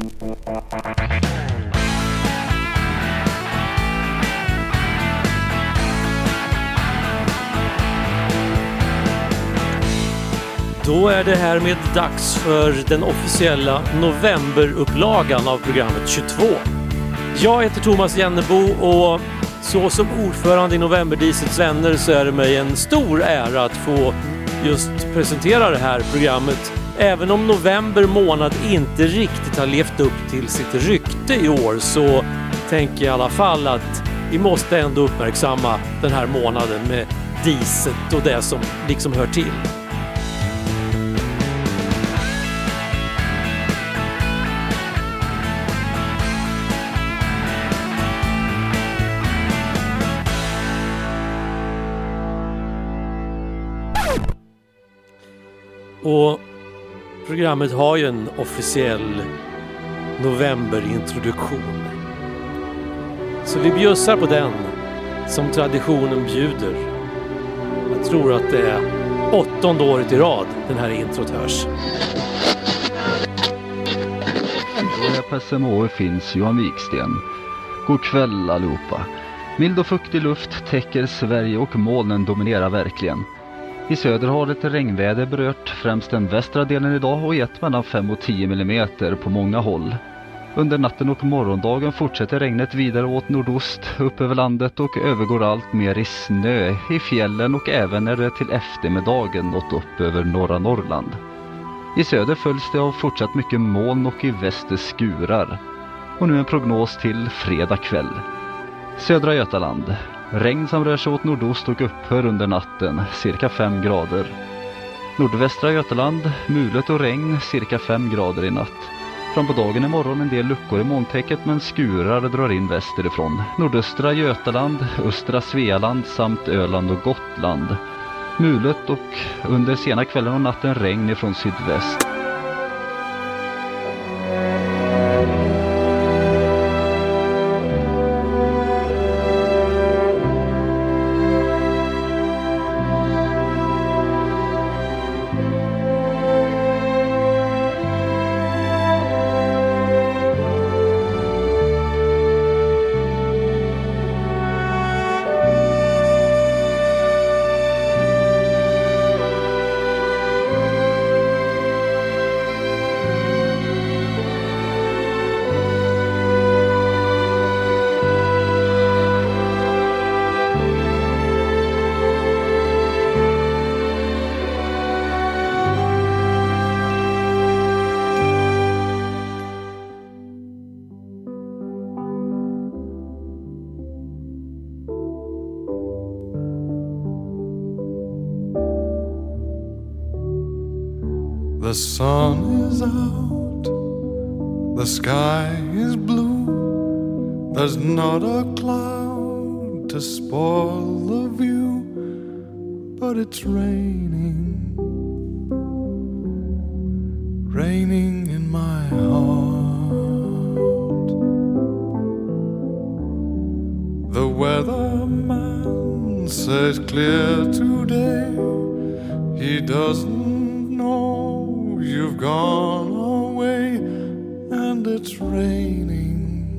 Då är det härmed dags för den officiella novemberupplagan av programmet 22. Jag heter Thomas Jennebo och så som ordförande i Novemberdiesels vänner så är det mig en stor ära att få just presentera det här programmet. Även om november månad inte riktigt har levt upp till sitt rykte i år så tänker jag i alla fall att vi måste ändå uppmärksamma den här månaden med diset och det som liksom hör till. Och programmet har ju en officiell novemberintroduktion. Så vi bjussar på den som traditionen bjuder. Jag tror att det är åttonde året i rad den här introt hörs. På SMH finns Johan Wiksten. God kväll allihopa. Mild och fuktig luft täcker Sverige och molnen dominerar verkligen. I söder har ett regnväder berört främst den västra delen idag och gett mellan 5 och 10 mm på många håll. Under natten och morgondagen fortsätter regnet vidare åt nordost upp över landet och övergår allt mer i snö i fjällen och även när det till eftermiddagen nått upp över norra Norrland. I söder följs det av fortsatt mycket moln och i väster skurar. Och nu en prognos till fredag kväll. Södra Götaland. Regn som rör sig åt nordost och upphör under natten, cirka 5 grader. Nordvästra Götaland, mulet och regn, cirka 5 grader i natt. Fram på dagen imorgon en del luckor i molntäcket men skurar drar in västerifrån. Nordöstra Götaland, östra Svealand samt Öland och Gotland. Mulet och under sena kvällen och natten regn ifrån sydväst. The gone away and it's raining,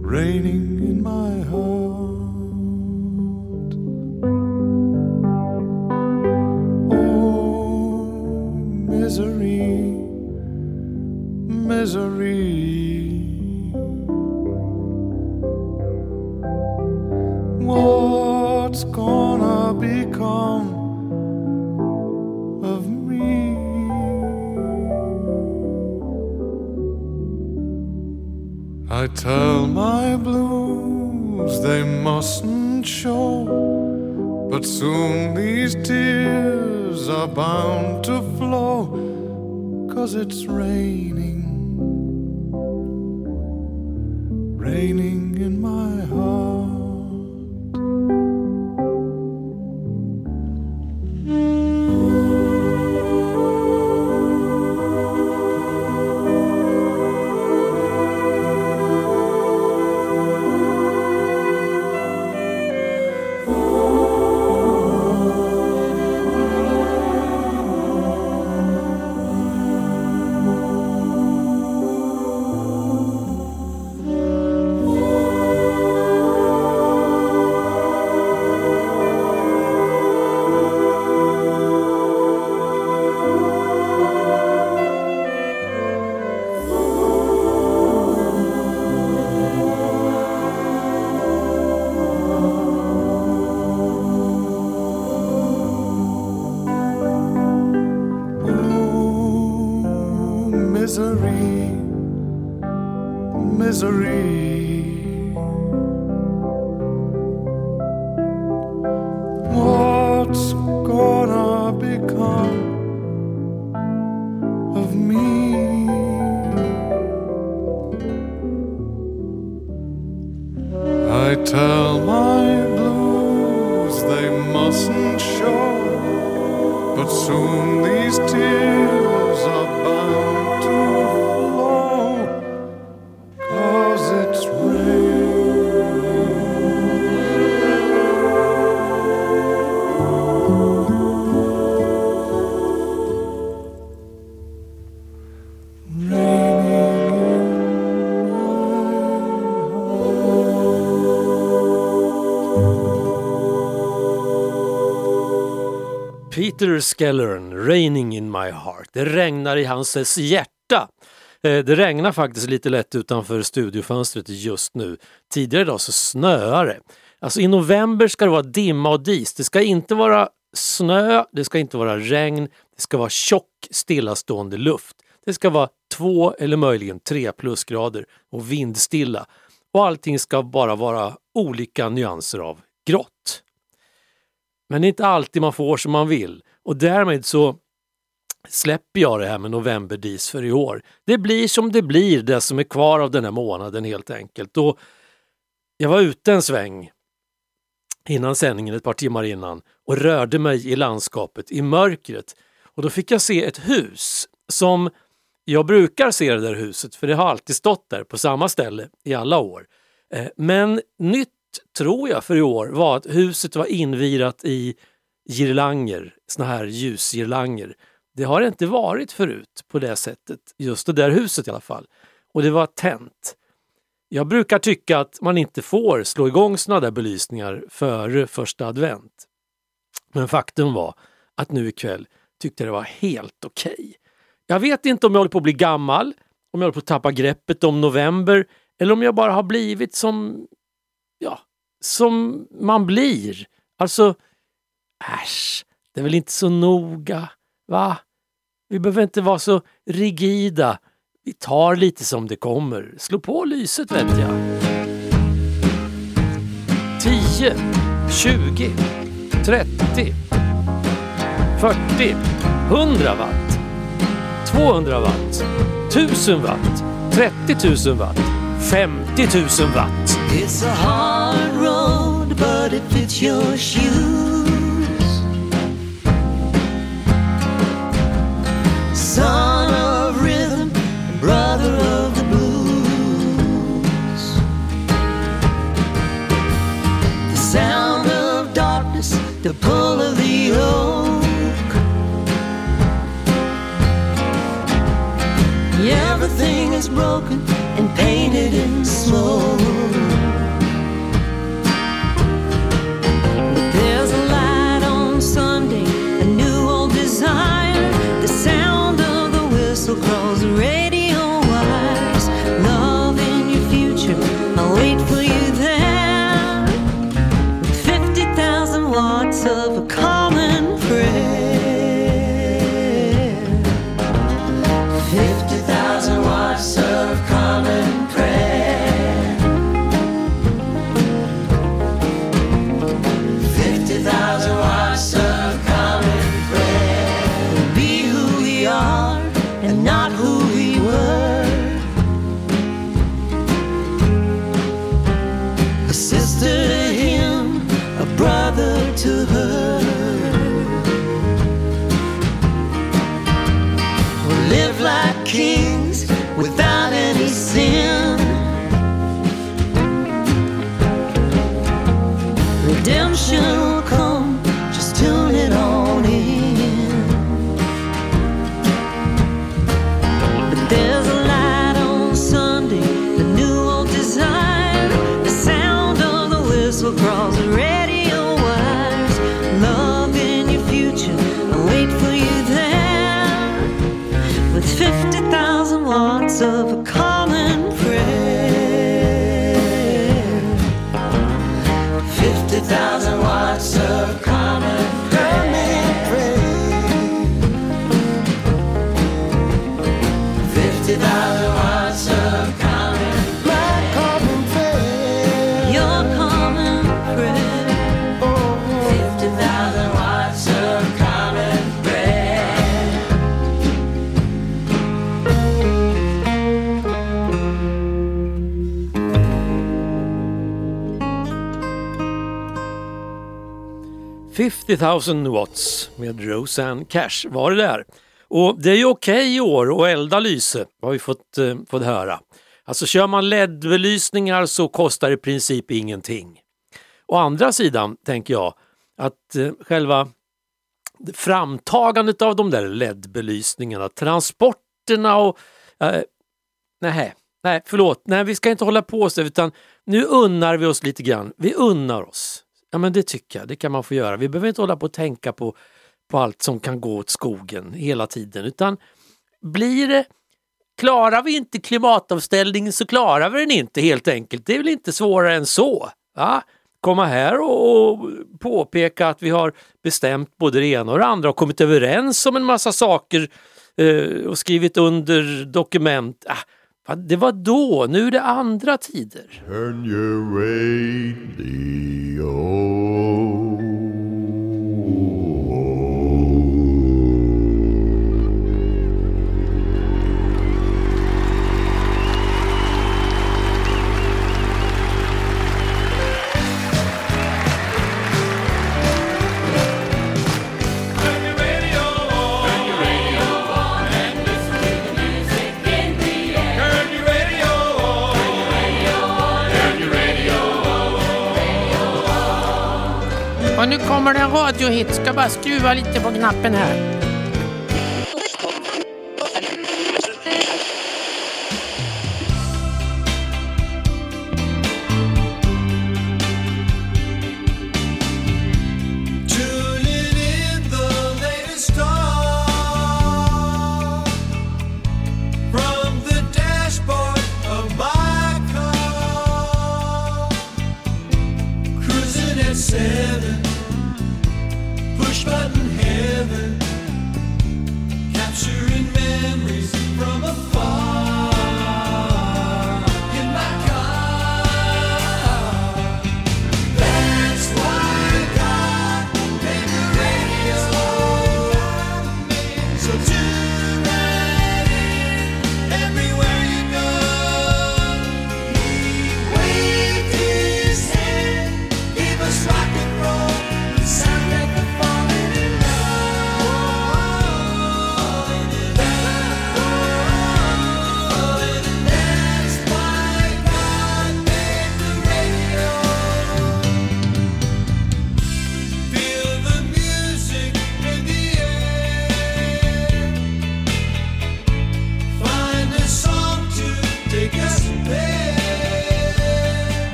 raining in my heart. Oh, misery, misery. I tell my blues they mustn't show, but soon these tears are bound to flow, cause it's raining, Peter Skellern, Raining in my heart. Det regnar i hans hjärta. Eh, det regnar faktiskt lite lätt utanför studiofönstret just nu. Tidigare idag så snöar det. Alltså i november ska det vara dimma och dis. Det ska inte vara snö, det ska inte vara regn, det ska vara tjock stillastående luft. Det ska vara två eller möjligen tre plusgrader och vindstilla. Och allting ska bara vara olika nyanser av grått. Men det är inte alltid man får som man vill och därmed så släpper jag det här med novemberdis för i år. Det blir som det blir, det som är kvar av den här månaden helt enkelt. Och jag var ute en sväng innan sändningen, ett par timmar innan och rörde mig i landskapet i mörkret. Och då fick jag se ett hus som jag brukar se det där huset för det har alltid stått där på samma ställe i alla år. Eh, men nytt tror jag för i år var att huset var invirat i girlanger, såna här ljusgirlanger. Det har det inte varit förut på det sättet, just det där huset i alla fall. Och det var tänt. Jag brukar tycka att man inte får slå igång såna där belysningar före första advent. Men faktum var att nu ikväll tyckte jag det var helt okej. Jag vet inte om jag håller på att bli gammal, om jag håller på att tappa greppet om november eller om jag bara har blivit som, ja, som man blir. Alltså, äsch, det är väl inte så noga, va? Vi behöver inte vara så rigida. Vi tar lite som det kommer. Slå på lyset vet jag. 10, 20, 30, 40, 100 watt, 200 watt, 1000 watt, 30 000 watt, 50 000 watt. It's a hard road, but it fits your shoes. Son of rhythm, brother of the blues. The sound of darkness, the pull of the oak. Everything is broken and painted in smoke. The whistle 50 000 watts med Roseanne Cash var det där. Och det är ju okej okay i år att elda lyse, har vi fått, eh, fått höra. Alltså kör man LED-belysningar så kostar det i princip ingenting. Å andra sidan tänker jag att eh, själva framtagandet av de där LED-belysningarna, transporterna och... Eh, nej, nej, förlåt, nej vi ska inte hålla på så utan nu unnar vi oss lite grann. Vi unnar oss. Ja men det tycker jag, det kan man få göra. Vi behöver inte hålla på och tänka på, på allt som kan gå åt skogen hela tiden utan blir det Klarar vi inte klimatomställningen så klarar vi den inte helt enkelt. Det är väl inte svårare än så. Va? Komma här och, och påpeka att vi har bestämt både det ena och det andra och kommit överens om en massa saker eh, och skrivit under dokument. Ah, det var då, nu är det andra tider. Och nu kommer det en radiohit. Ska bara skruva lite på knappen här.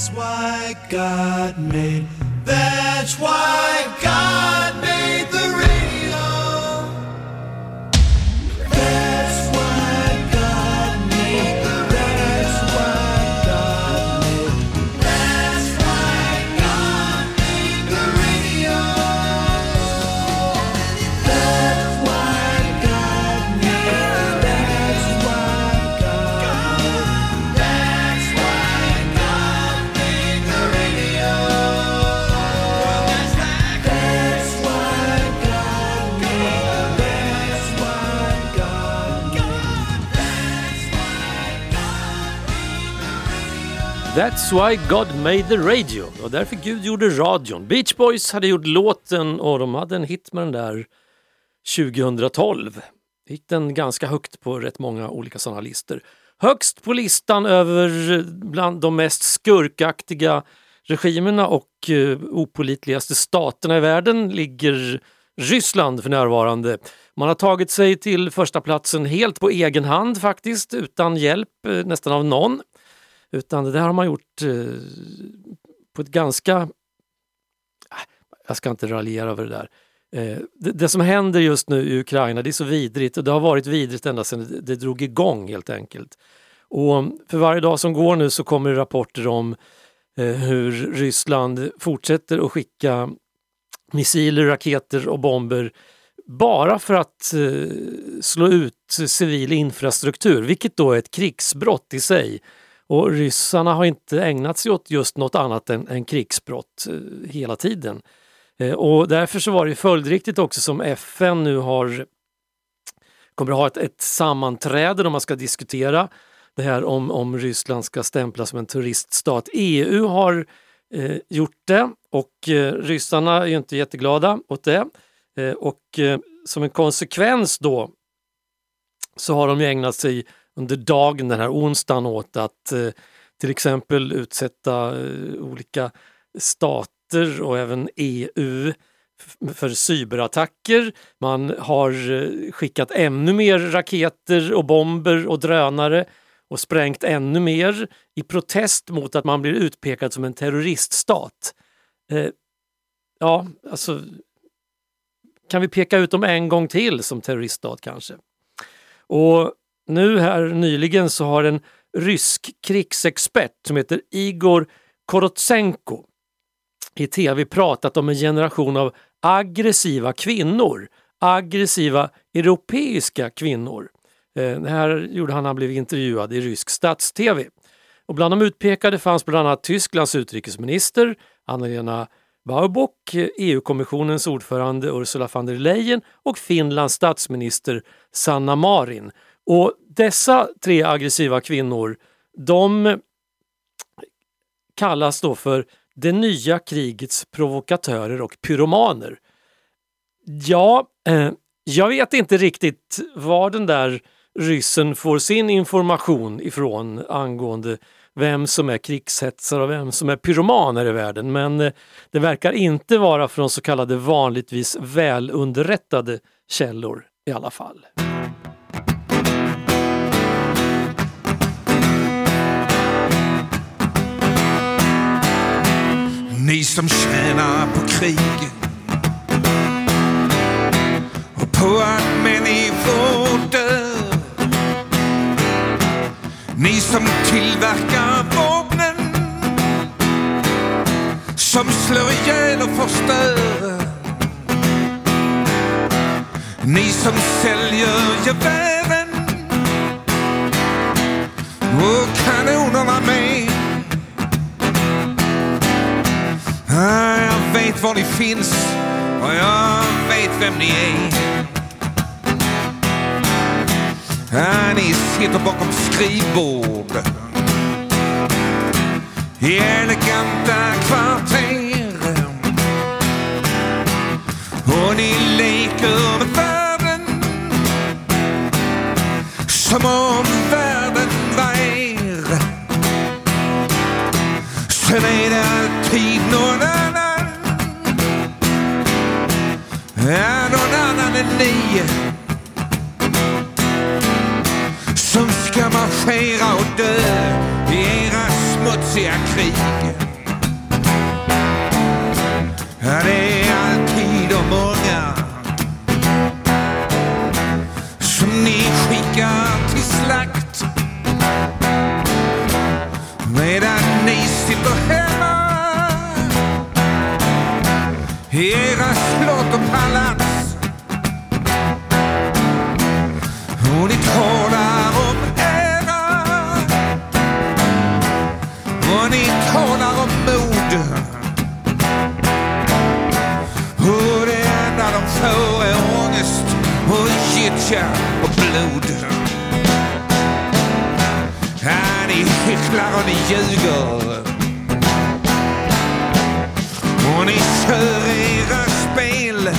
That's why God made. That's why God That's why God made the radio. Det var därför Gud gjorde radion. Beach Boys hade gjort låten och de hade en hit med den där 2012. Gick den ganska högt på rätt många olika sådana listor. Högst på listan över eh, bland de mest skurkaktiga regimerna och eh, opolitligaste staterna i världen ligger Ryssland för närvarande. Man har tagit sig till första platsen helt på egen hand faktiskt, utan hjälp eh, nästan av någon. Utan det där har man gjort eh, på ett ganska... Äh, jag ska inte raljera över det där. Eh, det, det som händer just nu i Ukraina det är så vidrigt och det har varit vidrigt ända sedan det, det drog igång helt enkelt. Och för varje dag som går nu så kommer det rapporter om eh, hur Ryssland fortsätter att skicka missiler, raketer och bomber bara för att eh, slå ut civil infrastruktur, vilket då är ett krigsbrott i sig. Och ryssarna har inte ägnat sig åt just något annat än, än krigsbrott eh, hela tiden. Eh, och därför så var det följdriktigt också som FN nu har kommer att ha ett, ett sammanträde där man ska diskutera det här om, om Ryssland ska stämplas som en turiststat. EU har eh, gjort det och eh, ryssarna är ju inte jätteglada åt det. Eh, och eh, som en konsekvens då så har de ju ägnat sig under dagen den här onsdagen åt att eh, till exempel utsätta eh, olika stater och även EU för cyberattacker. Man har eh, skickat ännu mer raketer och bomber och drönare och sprängt ännu mer i protest mot att man blir utpekad som en terroriststat. Eh, ja, alltså kan vi peka ut dem en gång till som terroriststat kanske? Och nu här nyligen så har en rysk krigsexpert som heter Igor Korotsenko i tv pratat om en generation av aggressiva kvinnor. Aggressiva europeiska kvinnor. Det här gjorde han när han blev intervjuad i rysk stats-tv. Och bland de utpekade fanns bland annat Tysklands utrikesminister Anna-Lena Baerbock, EU-kommissionens ordförande Ursula von der Leyen och Finlands statsminister Sanna Marin. Och dessa tre aggressiva kvinnor, de kallas då för det nya krigets provokatörer och pyromaner. Ja, eh, jag vet inte riktigt var den där ryssen får sin information ifrån angående vem som är krigshetsare och vem som är pyromaner i världen. Men eh, det verkar inte vara från så kallade vanligtvis välunderrättade källor i alla fall. Som tjänar på krig och på att människor dör. Ni som tillverkar vapnen som slår ihjäl och förstör. Ni som säljer gevären och kanonerna med. Jag vet var ni finns och jag vet vem ni är. Ni sitter bakom skrivbord i eleganta kvarter. Och ni leker med världen som om ni Som ska marschera och dö i era smutsiga krig. Gyttja och blod. Ja, ni hycklar och ni ljuger. Och ni kör era spel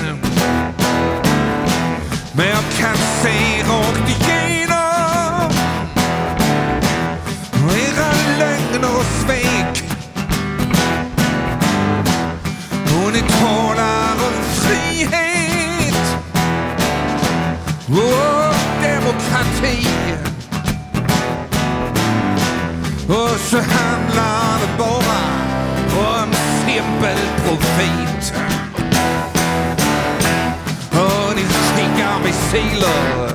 Men jag kan se demokrati. Och så handlar det bara om simpel profit. Och ni skickar missiler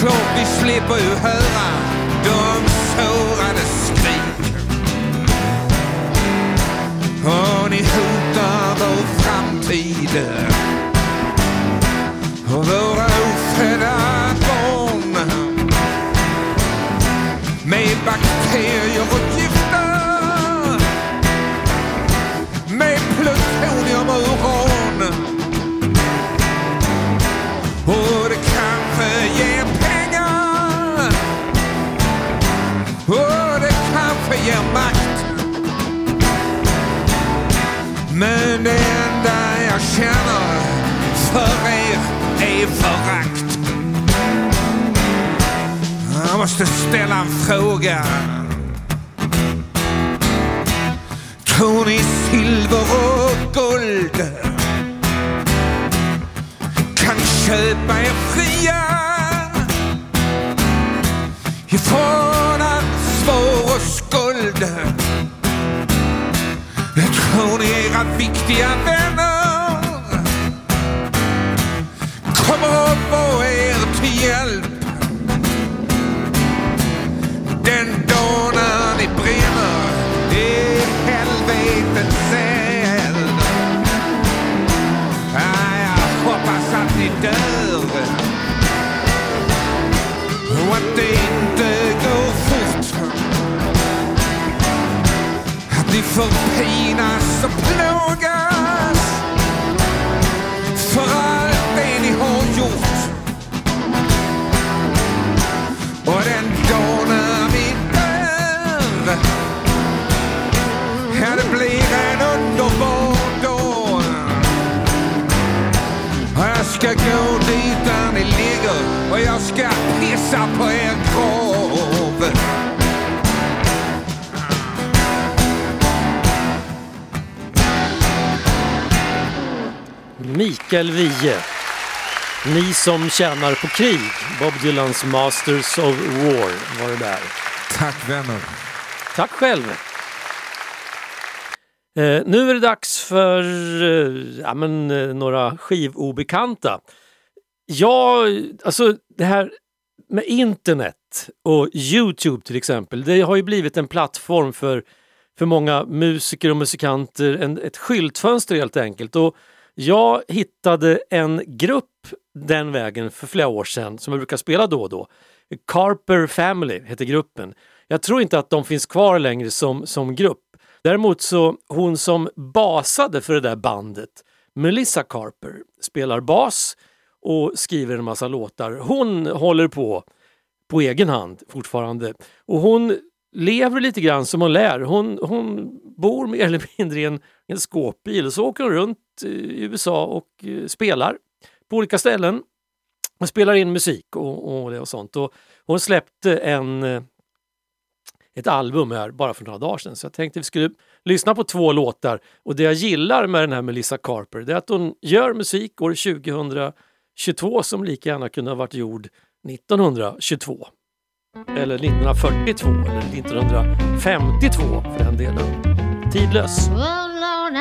Klart vi slipper ju höra de sårade skrik. Och ni hotar vår framtid och våra ofödda barn med bakterier och men det enda jag känner för er är förakt. Jag måste ställa en fråga. Tror ni silver och guld kan köpa er fria ifrån ansvar och skuld? Tror ni era viktiga vänner. Kommer att vara er till hjälp. Förpinas och plågas för allt det ni har gjort. Och den dag när vi dör, ja det blir en underbar dag. Och jag ska gå dit där ni ligger och jag ska pissa på er kropp. Mikael Wiehe. Ni som tjänar på krig. Bob Dylans Masters of War var det där. Tack vänner. Tack själv. Eh, nu är det dags för eh, ja, men, eh, några skivobekanta. Ja, alltså det här med internet och Youtube till exempel, det har ju blivit en plattform för, för många musiker och musikanter, en, ett skyltfönster helt enkelt. Och jag hittade en grupp den vägen för flera år sedan som jag brukar spela då och då. Carper Family heter gruppen. Jag tror inte att de finns kvar längre som, som grupp. Däremot så hon som basade för det där bandet, Melissa Carper, spelar bas och skriver en massa låtar. Hon håller på på egen hand fortfarande. Och hon lever lite grann som hon lär. Hon, hon bor mer eller mindre i en, en skåpbil och så åker hon runt eh, i USA och eh, spelar på olika ställen. Hon spelar in musik och, och, det och sånt. Och hon släppte en, eh, ett album här bara för några dagar sedan så jag tänkte vi skulle lyssna på två låtar. Och det jag gillar med den här Melissa Carper det är att hon gör musik år 2022 som lika gärna kunde ha varit gjord 1922. Eller 1942 eller 1952 för den delen. Tidlös. Oh Lord,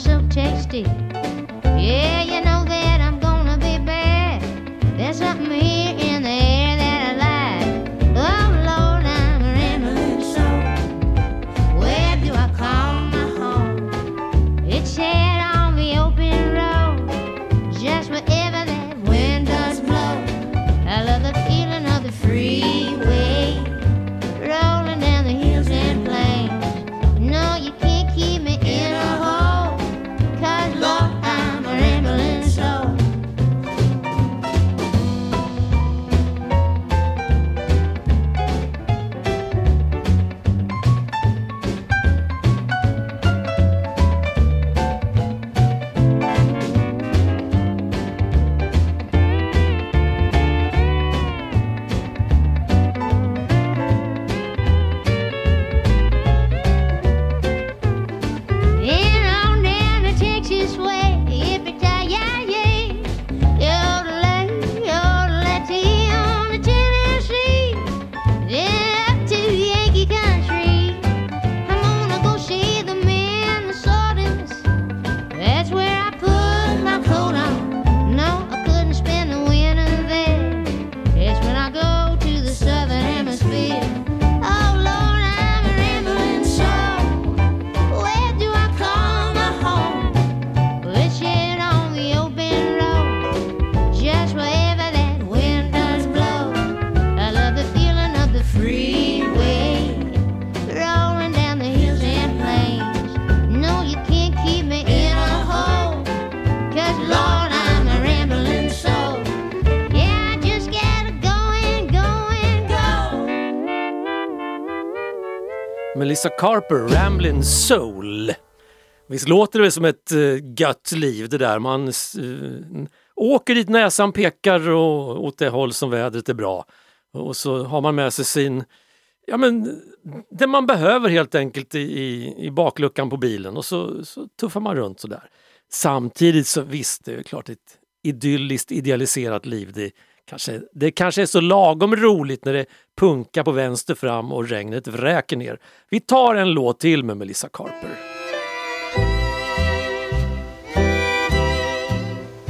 so tasty. Yeah, you know. Melissa Carper, Ramblin' Soul. Visst låter det väl som ett eh, gött liv det där. Man eh, åker dit näsan pekar och åt det håll som vädret är bra. Och så har man med sig sin, ja men det man behöver helt enkelt i, i, i bakluckan på bilen och så, så tuffar man runt sådär. Samtidigt så visst, det är klart ett idylliskt idealiserat liv. Det kanske, det kanske är så lagom roligt när det punkar på vänster fram och regnet vräker ner. Vi tar en låt till med Melissa Carper.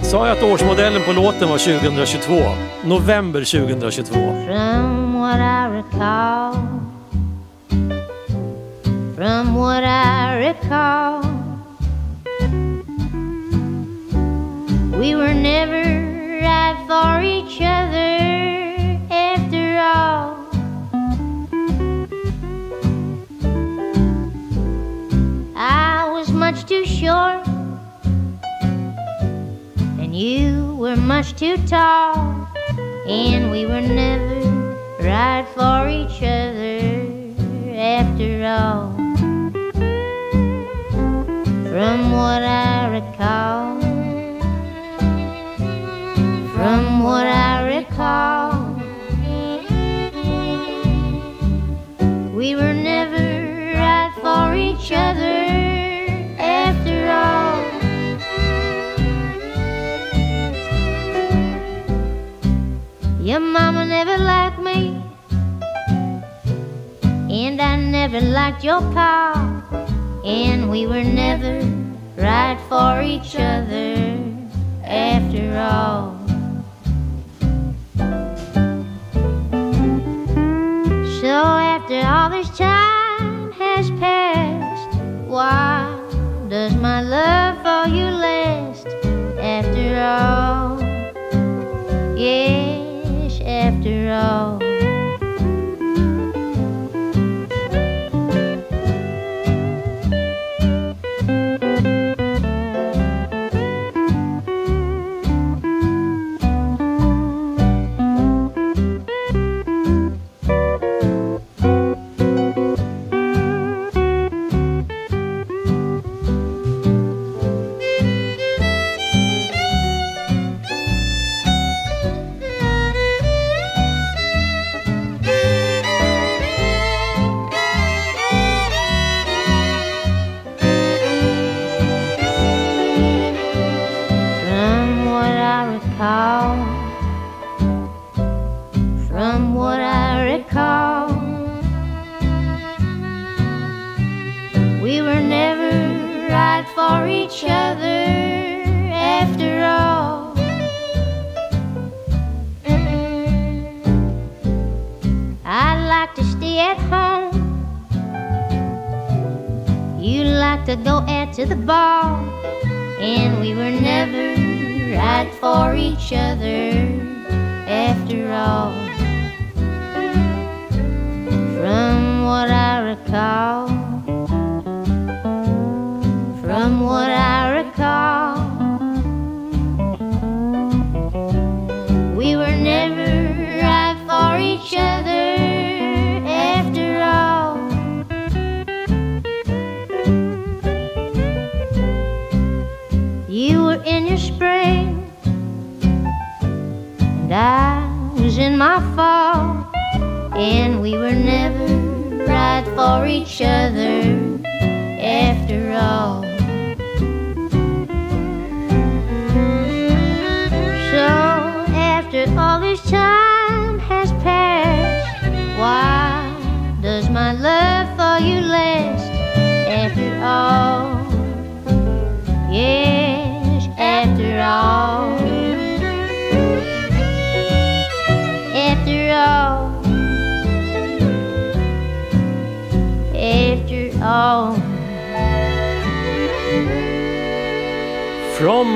Sa jag att årsmodellen på låten var 2022? November 2022. From what I recall, from what I recall, we were never right for each other after all. I was much too short, and you were much too tall and we were never right for each other after all. From what I recall, from what I recall, we were never right for each other after all. Your mama never liked me, and I never liked your pa, and we were never right for each other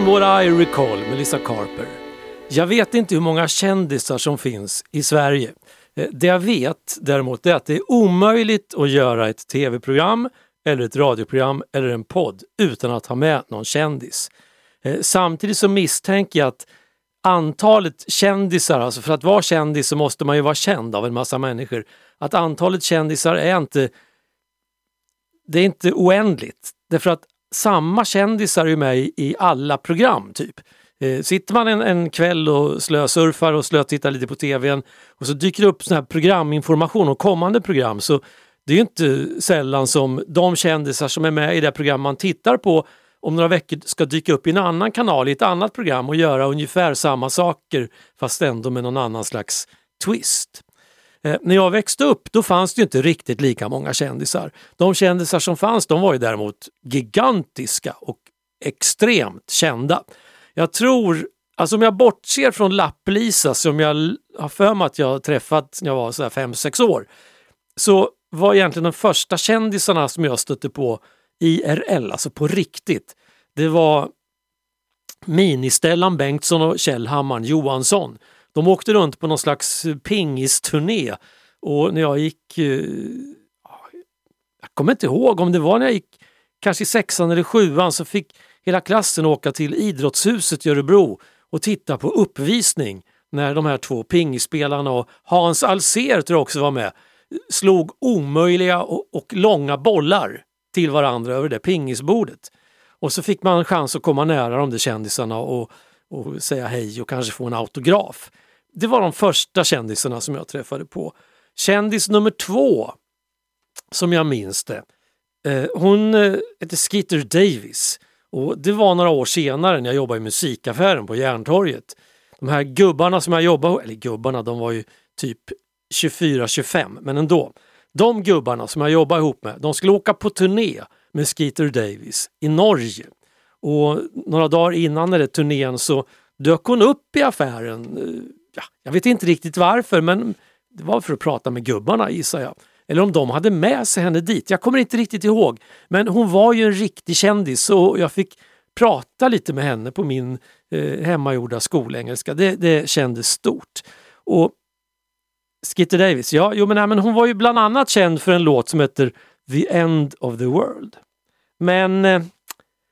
From what I recall, Melissa Carper. Jag vet inte hur många kändisar som finns i Sverige. Eh, det jag vet däremot är att det är omöjligt att göra ett tv-program eller ett radioprogram eller en podd utan att ha med någon kändis. Eh, samtidigt så misstänker jag att antalet kändisar, alltså för att vara kändis så måste man ju vara känd av en massa människor, att antalet kändisar är inte det är inte oändligt. Därför att samma kändisar är ju med i- i alla program typ. Eh, sitter man en, en kväll och slösurfar och slötittar lite på tvn och så dyker det upp sån här programinformation om kommande program så det är ju inte sällan som de kändisar som är med i det program man tittar på om några veckor ska dyka upp i en annan kanal i ett annat program och göra ungefär samma saker fast ändå med någon annan slags twist. Eh, när jag växte upp då fanns det ju inte riktigt lika många kändisar. De kändisar som fanns de var ju däremot gigantiska och extremt kända. Jag tror, alltså om jag bortser från Lapp-Lisa som jag har för mig att jag träffat när jag var 5-6 år, så var egentligen de första kändisarna som jag stötte på IRL, alltså på riktigt, det var Mini-Stellan Bengtsson och Kjell Hammarn Johansson. De åkte runt på någon slags pingisturné och när jag gick, eh, jag kommer inte ihåg om det var när jag gick kanske i sexan eller sjuan så fick hela klassen åka till Idrottshuset i Örebro och titta på uppvisning när de här två pingispelarna och Hans Alsér tror jag också var med slog omöjliga och, och långa bollar till varandra över det pingisbordet. Och så fick man chans att komma nära de där kändisarna och, och säga hej och kanske få en autograf. Det var de första kändisarna som jag träffade på. Kändis nummer två, som jag minns det, eh, hon eh, hette Skeeter Davis. Och det var några år senare när jag jobbade i musikaffären på Järntorget. De här gubbarna som jag jobbade eller gubbarna, de var ju typ 24-25, men ändå. De gubbarna som jag jobbade ihop med, de skulle åka på turné med Skeeter Davis i Norge. Och några dagar innan den där turnén så dök hon upp i affären. Eh, Ja, jag vet inte riktigt varför, men det var för att prata med gubbarna gissar jag. Eller om de hade med sig henne dit. Jag kommer inte riktigt ihåg. Men hon var ju en riktig kändis och jag fick prata lite med henne på min eh, hemmagjorda skolengelska. Det, det kändes stort. Och Skitter Davis, ja, jo, men, nej, men hon var ju bland annat känd för en låt som heter The End of the World. Men eh,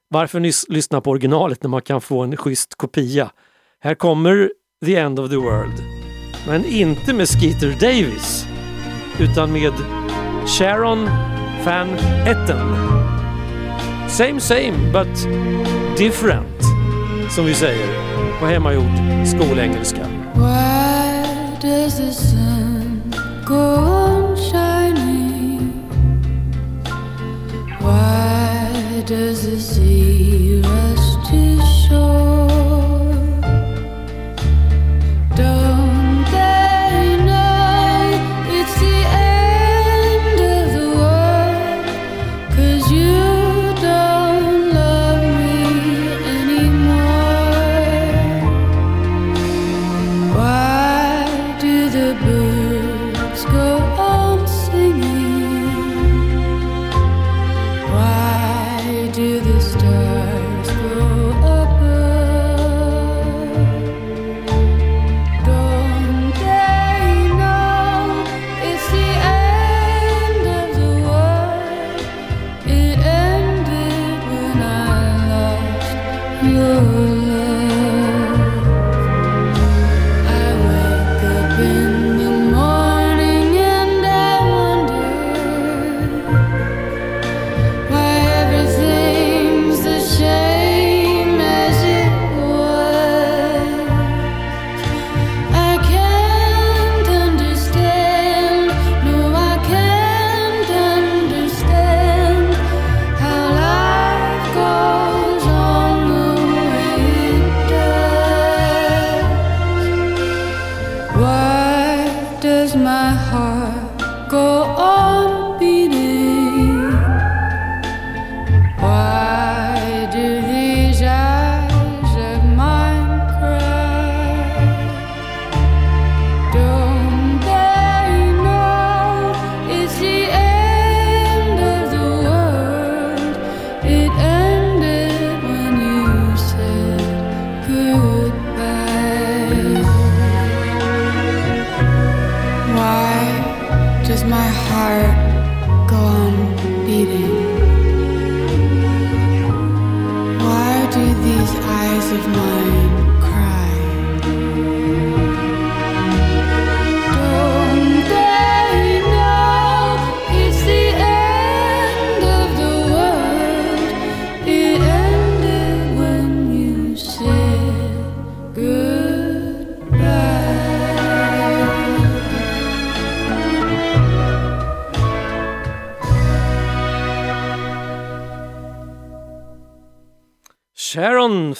varför lyssna på originalet när man kan få en schysst kopia? Här kommer The End of the World. Men inte med Skeeter Davis utan med Sharon Van Etten. Same same but different som vi säger på hemmagjord skolengelska. Why does the sun go on shining? Why does the sea rush to shore?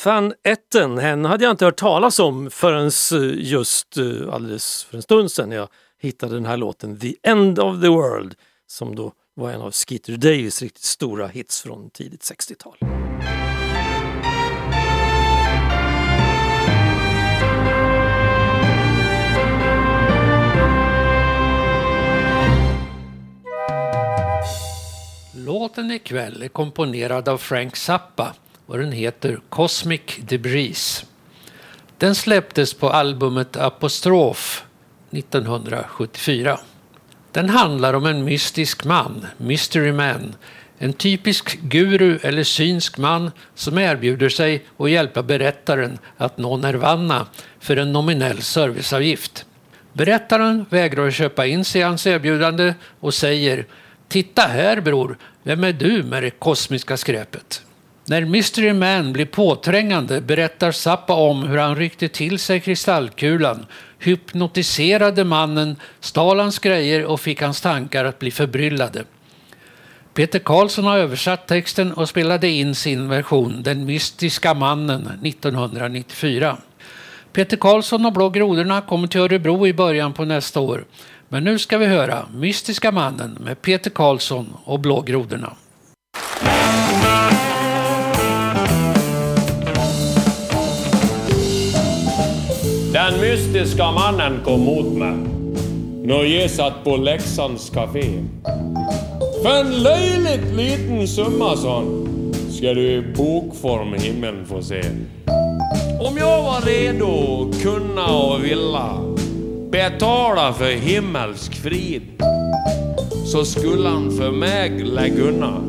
Van Etten, henne hade jag inte hört talas om förrän eh, just eh, alldeles för en stund sedan när jag hittade den här låten The End of the World som då var en av Skeeter Davis riktigt stora hits från tidigt 60-tal. Låten ikväll är komponerad av Frank Zappa och den heter Cosmic Debris. Den släpptes på albumet Apostrof 1974. Den handlar om en mystisk man, Mystery Man, en typisk guru eller synsk man som erbjuder sig att hjälpa berättaren att nå nirvana för en nominell serviceavgift. Berättaren vägrar att köpa in sig i hans erbjudande och säger Titta här bror, vem är du med det kosmiska skräpet? När Mystery Man blir påträngande berättar Zappa om hur han ryckte till sig kristallkulan, hypnotiserade mannen, stal hans grejer och fick hans tankar att bli förbryllade. Peter Karlsson har översatt texten och spelade in sin version Den mystiska mannen 1994. Peter Karlsson och Blå grodorna kommer till Örebro i början på nästa år. Men nu ska vi höra Mystiska mannen med Peter Karlsson och Blå grodorna. Den mystiska mannen kom mot mig när jag satt på Leksands café. För en löjligt liten summa, sån ska du i bokform himlen få se. Om jag var redo, kunna och vilja betala för himmelsk frid så skulle han för mig lägga undan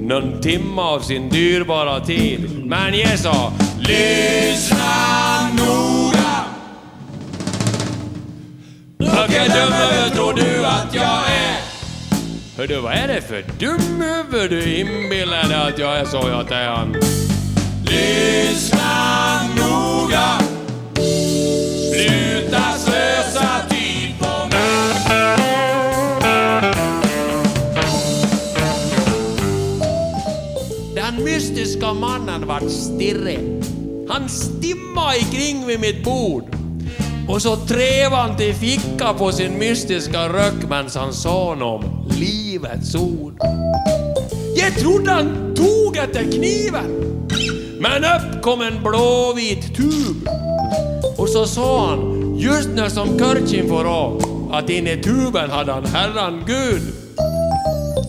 någon timme av sin dyrbara tid. Men jag sa, lyssna noga. Vilken dumhuvud tror du att jag är? Hördu, vad är det för dumhuvud du inbillar dig att jag är, sa jag till han. Lyssna noga. Sluta slösa tid på mig. Den mystiska mannen vart stirrig. Han stimmade ikring vid mitt bord. Och så trev han till ficka på sin mystiska röck medan han sa om livets ord. Jag trodde han tog efter kniven. Men upp kom en blåvit tub. Och så sa han, just när som Körtjin får av, att inne i tuben hade han Herran Gud.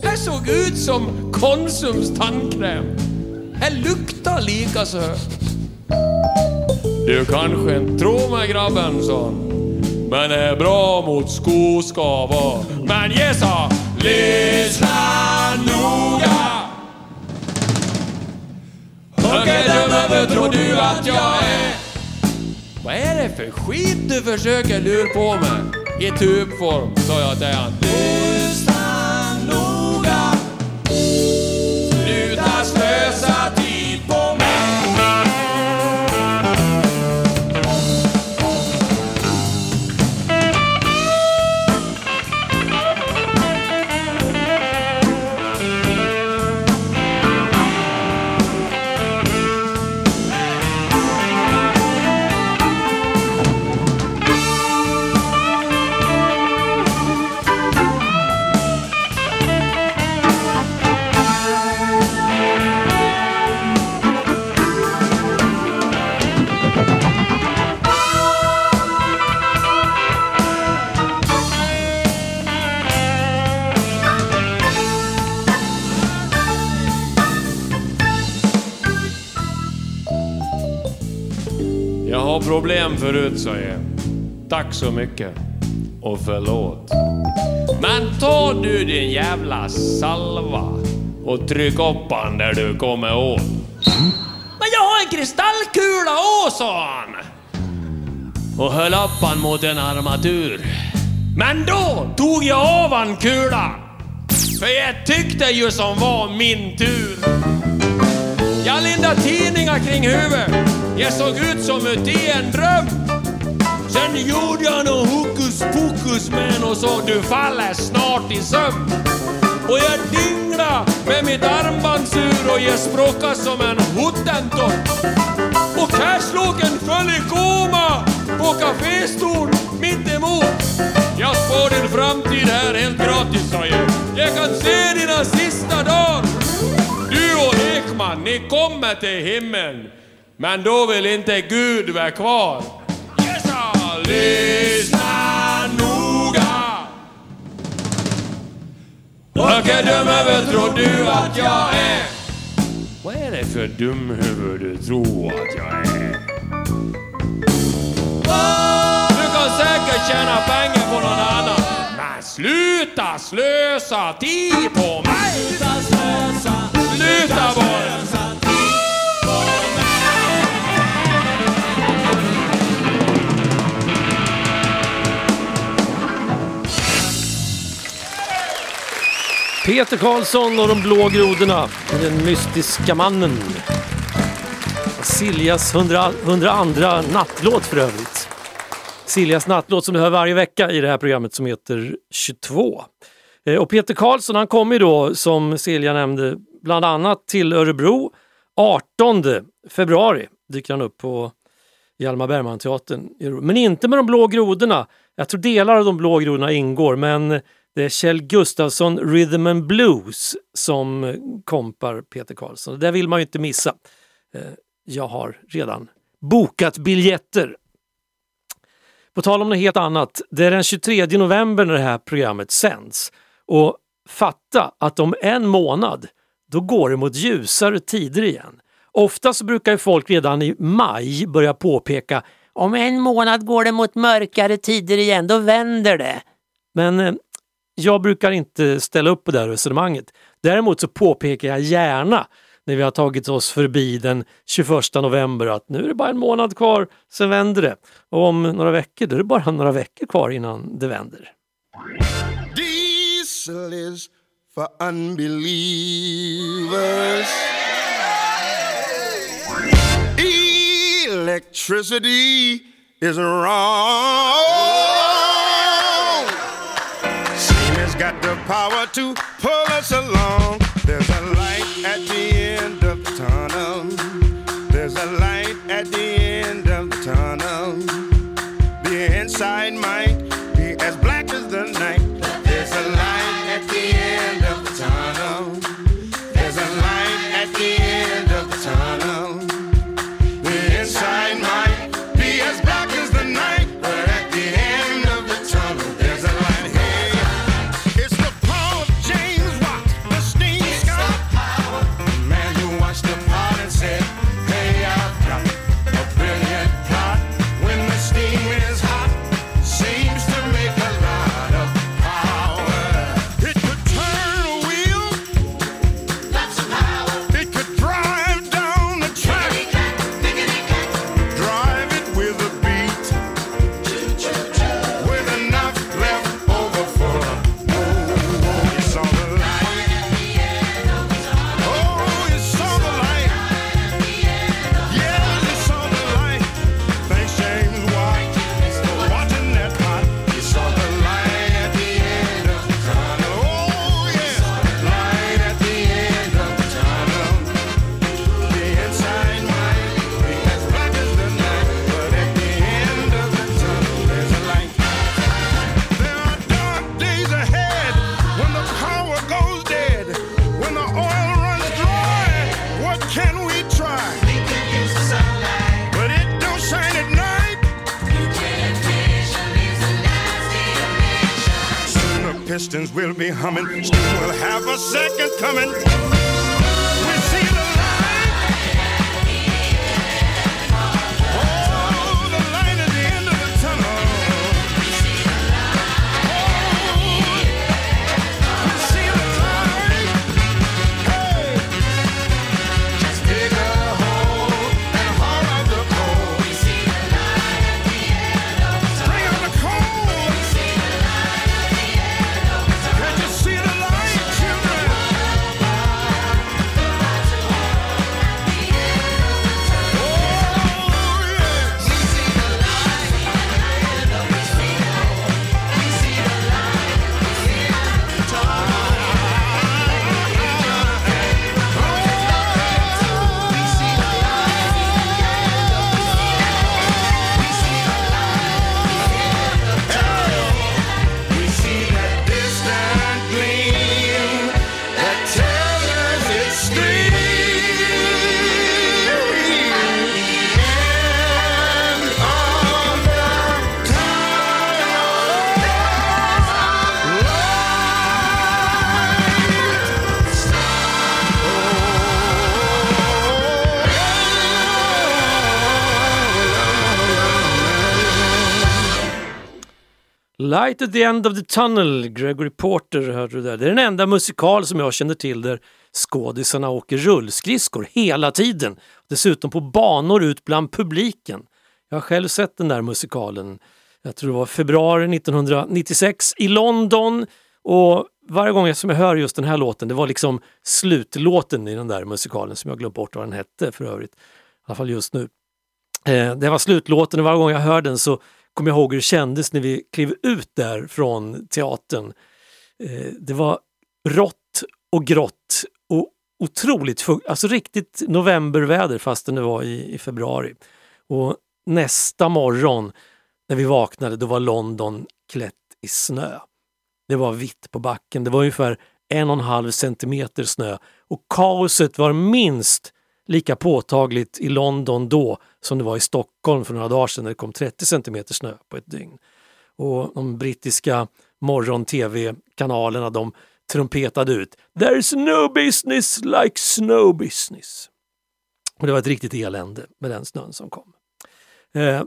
Det såg ut som Konsums tandkräm. Det lukta lika så. Du kanske inte tror mig grabben, sa han. Men är bra mot skoskavar. Men jag sa, lyssna noga! Vilket dumhuvud tror du att jag är? Vad är det för skit du försöker lura på mig? I tubform, sa jag till han. Lyssna problem förut, sa jag. Tack så mycket. Och förlåt. Men ta du din jävla salva och tryck upp han där du kommer åt. Men jag har en kristallkula å, sa han. Och höll upp han mot en armatur. Men då tog jag av han kulan. För jag tyckte ju som var min tur. Jag lindade tidningar kring huvudet. Jag såg ut som uti i en dröm. Sen gjorde jag nå hokus pokus med och så du faller snart i sömn. Och jag dingla med mitt armbandsur och jag språkade som en hottentott. Och cashloken föll i koma på kaféstol mitt emot. Jag spår din framtid här helt gratis, sa jag. Jag kan se dina sista dagar. Du och Ekman, ni kommer till himlen. Men då vill inte Gud vara kvar. Sa, lyssna noga. Vilket dumhuvud tror du att jag är? Vad är det för dumhuvud du tror att jag är? Du kan säkert tjäna pengar på någon annan. Men sluta slösa tid på mig! Sluta bara! Peter Karlsson och de blå grodorna. Den mystiska mannen. Siljas 100, 102 nattlåt för övrigt. Siljas nattlåt som du hör varje vecka i det här programmet som heter 22. Eh, och Peter Karlsson han kommer ju då som Silja nämnde bland annat till Örebro 18 februari dyker han upp på Hjalmar Bergman-teatern. Men inte med de blå grodorna. Jag tror delar av de blå grodorna ingår men det är Kjell Gustafsson Rhythm and Blues som kompar Peter Karlsson. Det där vill man ju inte missa. Eh, jag har redan bokat biljetter. På tal om något helt annat. Det är den 23 november när det här programmet sänds. Och fatta att om en månad, då går det mot ljusare tider igen. Ofta så brukar ju folk redan i maj börja påpeka om en månad går det mot mörkare tider igen, då vänder det. Men eh, jag brukar inte ställa upp på det här resonemanget. Däremot så påpekar jag gärna när vi har tagit oss förbi den 21 november att nu är det bara en månad kvar, sen vänder det. Och om några veckor, då är det bara några veckor kvar innan det vänder. Diesel is for unbelievers. Electricity is wrong. To pull us along. There's a light at the pistons will be humming. Will have a second coming. Light at the end of the tunnel, Gregory Porter hörde du där. Det är den enda musikal som jag känner till där skådisarna åker rullskridskor hela tiden. Dessutom på banor ut bland publiken. Jag har själv sett den där musikalen, jag tror det var februari 1996 i London. Och varje gång som jag hör just den här låten, det var liksom slutlåten i den där musikalen som jag glömt bort vad den hette för övrigt. I alla fall just nu. Eh, det var slutlåten och varje gång jag hör den så kommer jag ihåg hur det kändes när vi klev ut där från teatern. Eh, det var rått och grått och otroligt, alltså riktigt novemberväder fastän det var i, i februari. Och nästa morgon när vi vaknade då var London klätt i snö. Det var vitt på backen, det var ungefär en och en halv centimeter snö och kaoset var minst lika påtagligt i London då som det var i Stockholm för några dagar sedan när det kom 30 centimeter snö på ett dygn. Och de brittiska morgon-tv-kanalerna de trumpetade ut “There's no business like snow business”. Och det var ett riktigt elände med den snön som kom. Eh,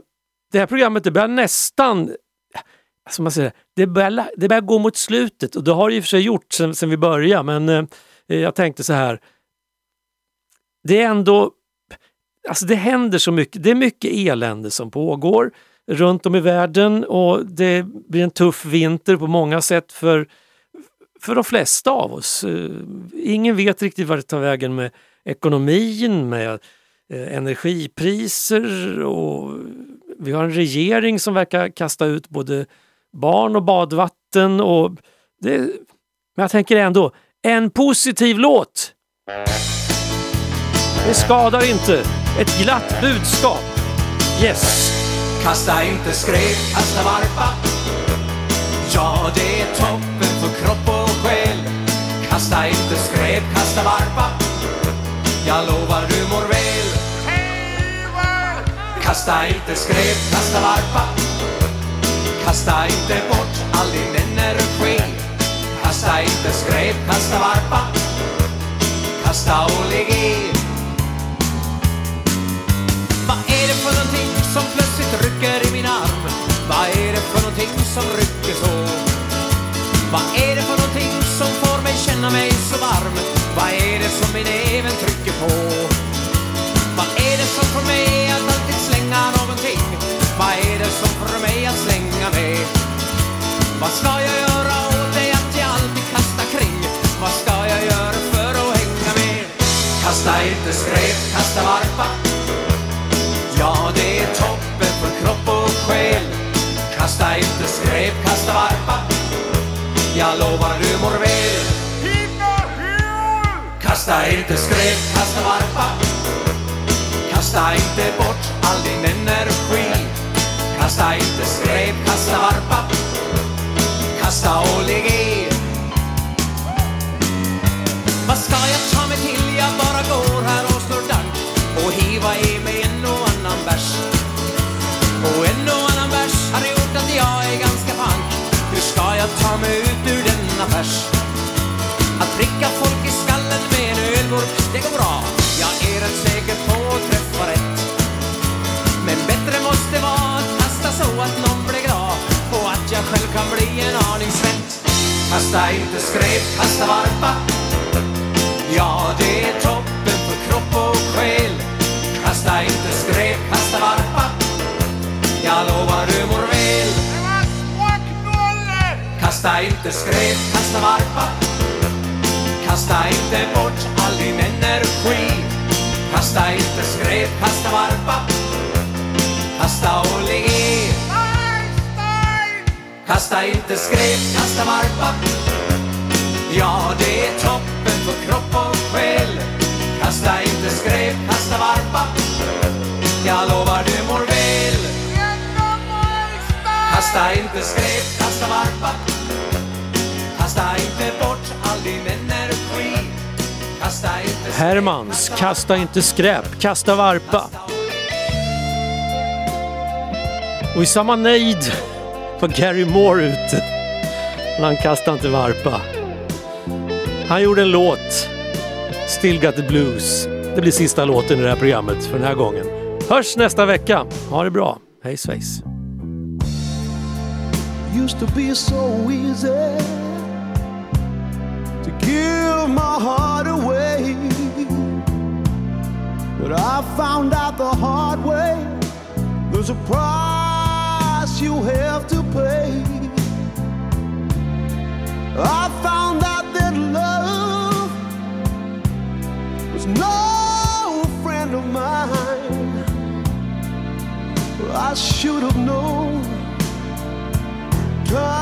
det här programmet det börjar nästan som man säger, det, börjar, det börjar gå mot slutet och det har det i och för sig gjort sen, sen vi började men eh, jag tänkte så här. Det är ändå, alltså det händer så mycket, det är mycket elände som pågår runt om i världen och det blir en tuff vinter på många sätt för, för de flesta av oss. Eh, ingen vet riktigt vart det tar vägen med ekonomin, med eh, energipriser och vi har en regering som verkar kasta ut både barn och badvatten och det, men jag tänker ändå, en positiv låt. Det skadar inte. Ett glatt budskap. Yes. Kasta inte skräp, kasta varpa. Ja, det är toppen för kropp och själ. Kasta inte skräp, kasta varpa. Jag lovar du mår väl. Kasta inte skräp, kasta varpa. Kasta inte bort all din energi. Kasta inte skräp, kasta varpa. Kasta och lägg i är det för någonting som plötsligt rycker i min arm? Vad är det för någonting som rycker så? Vad är det för någonting som får mig känna mig så varm? Vad är det som min även trycker på? Vad är det som får mig att alltid slänga någonting? Vad är det som får mig att slänga med? Vad ska jag göra åt det att jag alltid kastar kring? Vad ska jag göra för att hänga med? Kasta inte skräp, kasta varpa själ. Kasta inte skräp, kasta varpa Jag lovar du mår väl Kasta inte skräp, kasta varpa Kasta inte bort all din energi. Kasta inte skräp, kasta varpa Kasta och lägg i Vad ska jag ta mig till? Jag bara går här och slår dank och hiva i ta mig ut ur denna färs? Att pricka folk i skallen med en ölburk, det går bra. Jag är rätt säker på att träffa rätt. Men bättre måste vara att kasta så att någon blir glad och att jag själv kan bli en aning svett. Kasta inte skräp, kasta varpa. Ja, det är toppen för kropp och själ. Kasta inte skräp, kasta varpa. Jag lovar du Kasta inte skräp, kasta varpa. Kasta inte bort all din energi. Kasta inte skräp, kasta varpa. Kasta och le. i. Kasta inte skräp, kasta varpa. Ja, det är toppen för kropp och själ. Kasta inte skräp, kasta varpa. Jag lovar du mår väl. Kasta inte skräp, kasta varpa. Kasta inte bort all din energi. Kasta inte skräp, Hermans, kasta, inte skräp, kasta varpa. Och i samma nejd var Gary Moore ute. Men han kastade inte varpa. Han gjorde en låt, Still Got The Blues. Det blir sista låten i det här programmet för den här gången. Hörs nästa vecka. Ha det bra. Hej svejs. used to be so easy give my heart away. But I found out the hard way there's a price you have to pay. I found out that love was no friend of mine. I should have known. Time